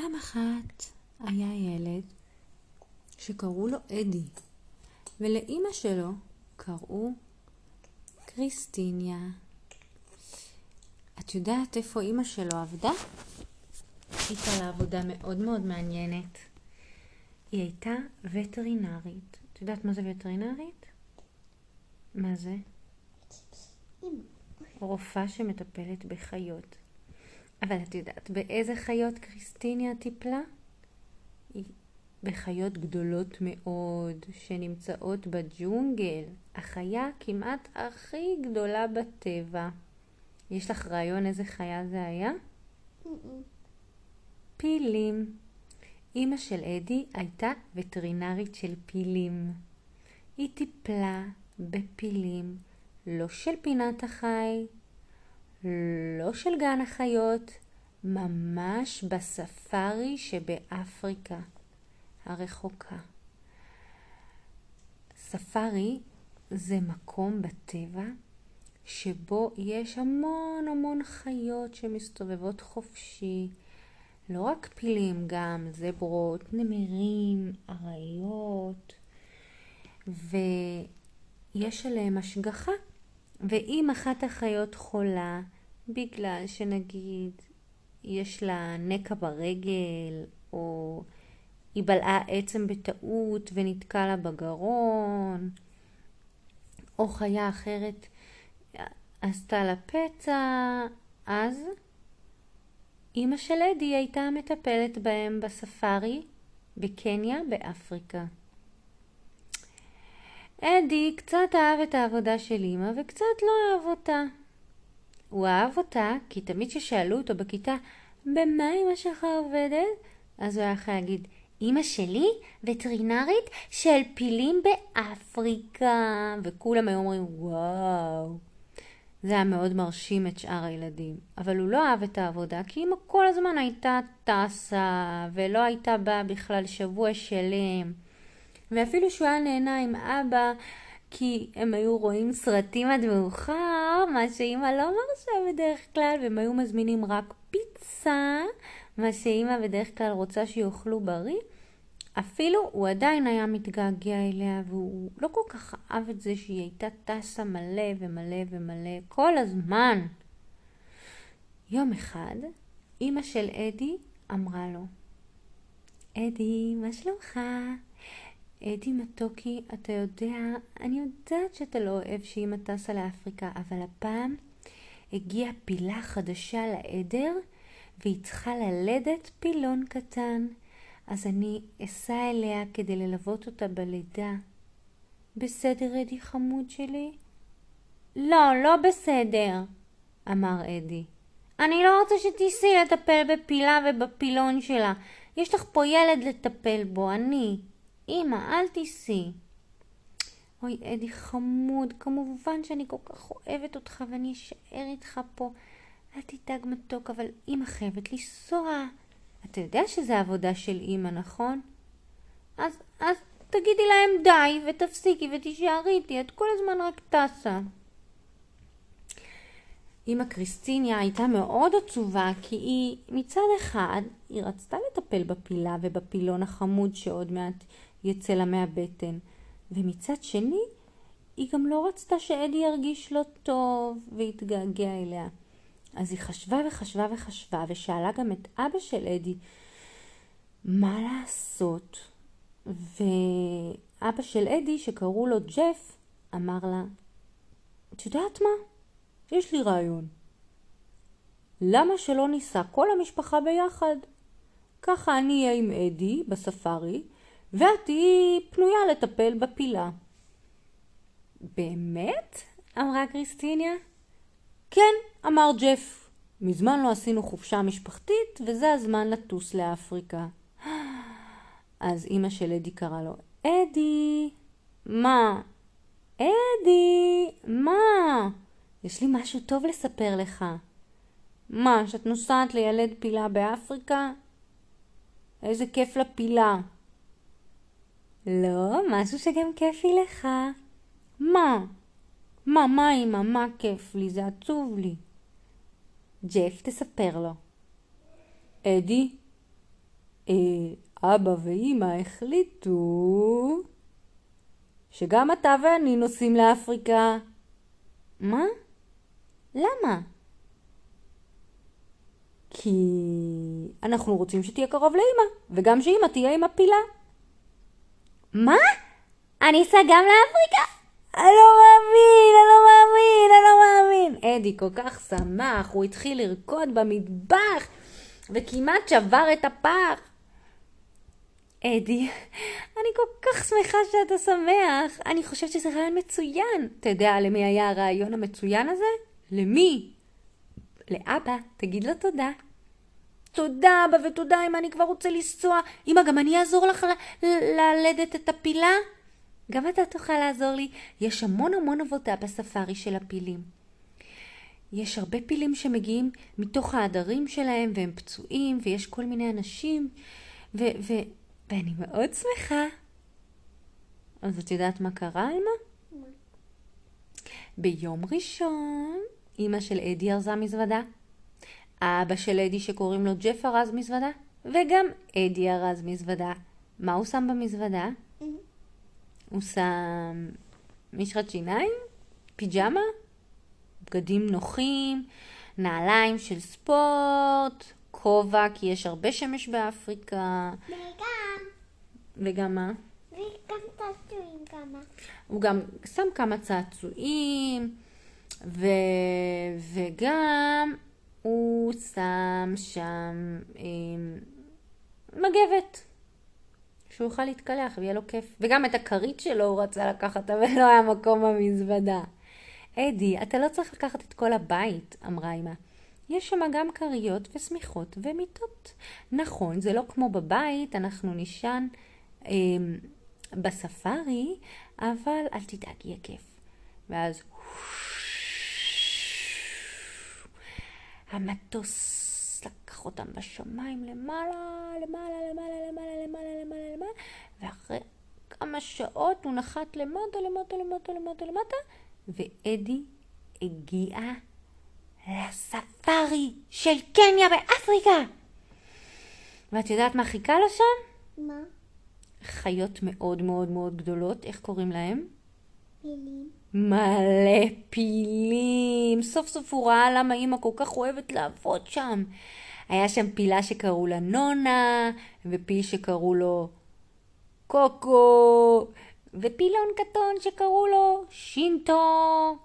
פעם אחת היה ילד שקראו לו אדי, ולאימא שלו קראו קריסטיניה. את יודעת איפה אימא שלו עבדה? הייתה לה עבודה מאוד מאוד מעניינת. היא הייתה וטרינרית. את יודעת מה זה וטרינרית? מה זה? רופאה שמטפלת בחיות. אבל את יודעת באיזה חיות קריסטיניה טיפלה? בחיות גדולות מאוד שנמצאות בג'ונגל, החיה כמעט הכי גדולה בטבע. יש לך רעיון איזה חיה זה היה? פילים. אימא של אדי הייתה וטרינרית של פילים. היא טיפלה בפילים, לא של פינת החי, לא של גן החיות, ממש בספארי שבאפריקה הרחוקה. ספארי זה מקום בטבע שבו יש המון המון חיות שמסתובבות חופשי. לא רק פילים, גם זברות, נמרים, אריות, ויש עליהם השגחה. ואם אחת החיות חולה, בגלל שנגיד יש לה נקע ברגל, או היא בלעה עצם בטעות ונתקע לה בגרון, או חיה אחרת עשתה לה פצע, אז אימא של אדי הייתה מטפלת בהם בספארי בקניה באפריקה. אדי קצת אהב את העבודה של אימא וקצת לא אהב אותה. הוא אהב אותה כי תמיד כששאלו אותו בכיתה במה אמא שלך עובדת? אז הוא היה יכול להגיד אמא שלי וטרינרית של פילים באפריקה וכולם היו אומרים וואו זה היה מאוד מרשים את שאר הילדים אבל הוא לא אהב את העבודה כי אמא כל הזמן הייתה טסה ולא הייתה באה בכלל שבוע שלם ואפילו שהוא היה נהנה עם אבא כי הם היו רואים סרטים עד מאוחר, מה שאימא לא מרשה בדרך כלל, והם היו מזמינים רק פיצה, מה שאימא בדרך כלל רוצה שיאכלו בריא. אפילו הוא עדיין היה מתגעגע אליה, והוא לא כל כך אהב את זה שהיא הייתה טסה מלא ומלא ומלא כל הזמן. יום אחד, אימא של אדי אמרה לו, אדי, מה שלומך? אדי מתוקי, אתה יודע, אני יודעת שאתה לא אוהב שאמא טסה לאפריקה, אבל הפעם הגיעה פילה חדשה לעדר, והיא צריכה ללדת פילון קטן. אז אני אסע אליה כדי ללוות אותה בלידה. בסדר, אדי חמוד שלי? לא, לא בסדר, אמר אדי. אני לא רוצה שתיסעי לטפל בפילה ובפילון שלה. יש לך פה ילד לטפל בו, אני. אמא, אל תיסעי. אוי, אדי חמוד, כמובן שאני כל כך אוהבת אותך ואני אשאר איתך פה. אל תדאג מתוק, אבל אמא חייבת לנסוע. אתה יודע שזה עבודה של אמא, נכון? אז, אז תגידי להם די ותפסיקי ותישארי איתי, את כל הזמן רק טסה. אמא קריסטיניה הייתה מאוד עצובה כי היא מצד אחד היא רצתה לטפל בפילה ובפילון החמוד שעוד מעט יצא לה מהבטן ומצד שני היא גם לא רצתה שאדי ירגיש לא טוב ויתגעגע אליה. אז היא חשבה וחשבה וחשבה ושאלה גם את אבא של אדי מה לעשות ואבא של אדי שקראו לו ג'ף אמר לה את יודעת מה? יש לי רעיון. למה שלא ניסע כל המשפחה ביחד? ככה אני אהיה עם אדי בספארי, ואת תהיי פנויה לטפל בפילה. באמת? אמרה קריסטיניה. כן, אמר ג'ף. מזמן לא עשינו חופשה משפחתית, וזה הזמן לטוס לאפריקה. אז אימא של אדי קרא לו, אדי, מה? אדי, מה? יש לי משהו טוב לספר לך. מה, שאת נוסעת לילד פילה באפריקה? איזה כיף לפילה. לא, משהו שגם כיף לי לך. מה? מה, מה אמא? מה כיף לי? זה עצוב לי. ג'ף, תספר לו. אדי, אה, אבא ואימא החליטו שגם אתה ואני נוסעים לאפריקה. מה? למה? כי אנחנו רוצים שתהיה קרוב לאימא, וגם שאימא תהיה עם הפילה. מה? אני אסע גם לאפריקה? אני לא מאמין, אני לא מאמין, אני לא מאמין. אדי כל כך שמח, הוא התחיל לרקוד במטבח, וכמעט שבר את הפח. אדי, אני כל כך שמחה שאתה שמח. אני חושבת שזה רעיון מצוין. אתה יודע למי היה הרעיון המצוין הזה? למי? לאבא, תגיד לו תודה. תודה אבא ותודה אמא, אני כבר רוצה לנסוע. אמא, גם אני אעזור לך ללדת את הפילה? גם אתה תוכל לעזור לי. יש המון המון עבודה בספארי של הפילים. יש הרבה פילים שמגיעים מתוך העדרים שלהם והם פצועים ויש כל מיני אנשים ו- ו- ואני מאוד שמחה. אז את יודעת מה קרה, אלמה? ביום ראשון אימא של אדי ארזה מזוודה, אבא של אדי שקוראים לו ג'ף ארז מזוודה, וגם אדי ארז מזוודה. מה הוא שם במזוודה? הוא שם משחת שיניים, פיג'מה, בגדים נוחים, נעליים של ספורט, כובע, כי יש הרבה שמש באפריקה. וגם, וגם מה? וגם צעצועים כמה. הוא גם שם כמה צעצועים, ו... וגם הוא שם שם אה, מגבת. שהוא יוכל להתקלח ויהיה לו כיף. וגם את הכרית שלו הוא רצה לקחת, אבל לא היה מקום במזוודה. אדי, אתה לא צריך לקחת את כל הבית, אמרה אמא. יש שם גם כריות ושמיכות ומיטות. נכון, זה לא כמו בבית, אנחנו נישן אה, בספארי, אבל אל תדאג, יהיה כיף. ואז המטוס לקח אותם בשמיים למעלה, למעלה, למעלה, למעלה, למעלה, למעלה, למעלה, ואחרי כמה שעות הוא נחת למטה, למטה, למטה, למטה, למטה, ואדי הגיע לספארי של קניה באפריקה. ואת יודעת מה חיכה לו שם? מה? חיות מאוד מאוד מאוד גדולות, איך קוראים להם? פילים. מלא פילים. סוף סוף הוא ראה למה אימא כל כך אוהבת לעבוד שם. היה שם פילה שקראו לה נונה, ופיל שקראו לו קוקו, ופילון קטון שקראו לו שינטו.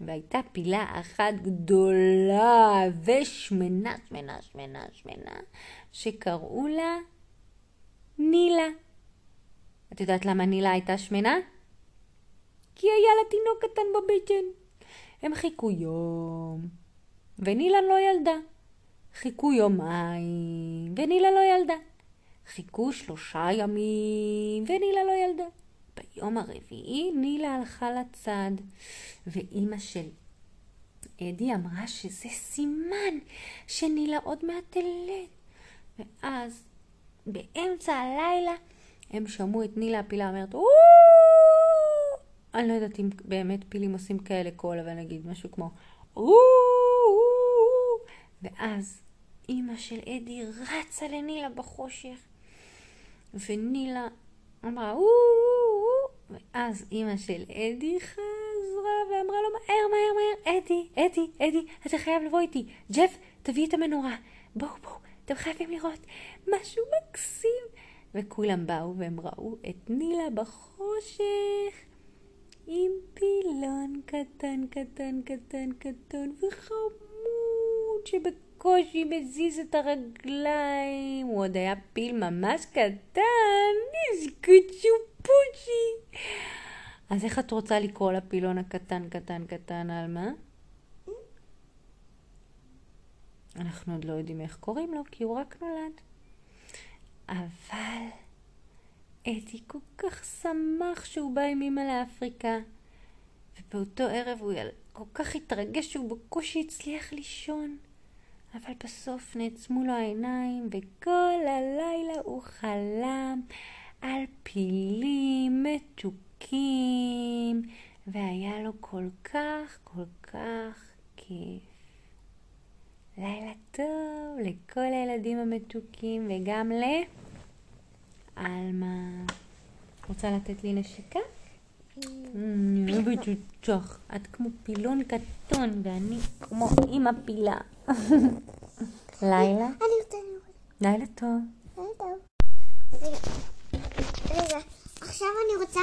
והייתה פילה אחת גדולה ושמנה, שמנה, שמנה, שמנה, שקראו לה נילה. את יודעת למה נילה הייתה שמנה? כי היה לה תינוק קטן בבטן. הם חיכו יום, ונילה לא ילדה. חיכו יומיים, ונילה לא ילדה. חיכו שלושה ימים, ונילה לא ילדה. ביום הרביעי נילה הלכה לצד, ואימא של אדי אמרה שזה סימן שנילה עוד מעט תלד. ואז באמצע הלילה הם שמעו את נילה הפילה אומרת, אוו! אני לא יודעת אם באמת פילים עושים כאלה קול, אבל נגיד משהו כמו! ואז אימא של אדי רצה לנילה בחושך, ונילה אמרה! ואז אימא של אדי חזרה ואמרה לו מהר, מהר, מהר, אדי, אדי, אדי, אתה חייב לבוא איתי. ג'ף, תביא את המנורה. בואו, בואו, אתם חייבים לראות משהו מקסים. וכולם באו והם ראו את נילה בחושך. עם פילון קטן, קטן, קטן, קטן וחמוד שבקושי מזיז את הרגליים. הוא עוד היה פיל ממש קטן, נזקוצ'ו פוצ'י. אז איך את רוצה לקרוא לפילון הקטן, קטן, קטן, על מה? אנחנו עוד לא יודעים איך קוראים לו, כי הוא רק נולד. אבל... אדי כל כך שמח שהוא בא עם אמא לאפריקה. ובאותו ערב הוא כל כך התרגש שהוא בקושי הצליח לישון. אבל בסוף נעצמו לו העיניים, וכל הלילה הוא חלם על פילים מתוקים, והיה לו כל כך כל כך כיף. לילה טוב לכל הילדים המתוקים, וגם ל... עלמה, רוצה לתת לי נשיקה? אני אוהבת אותך. את כמו פילון קטון ואני כמו אימא פילה. לילה? אני רוצה לראות. לילה טוב. לילה טוב. רגע, רגע, עכשיו אני רוצה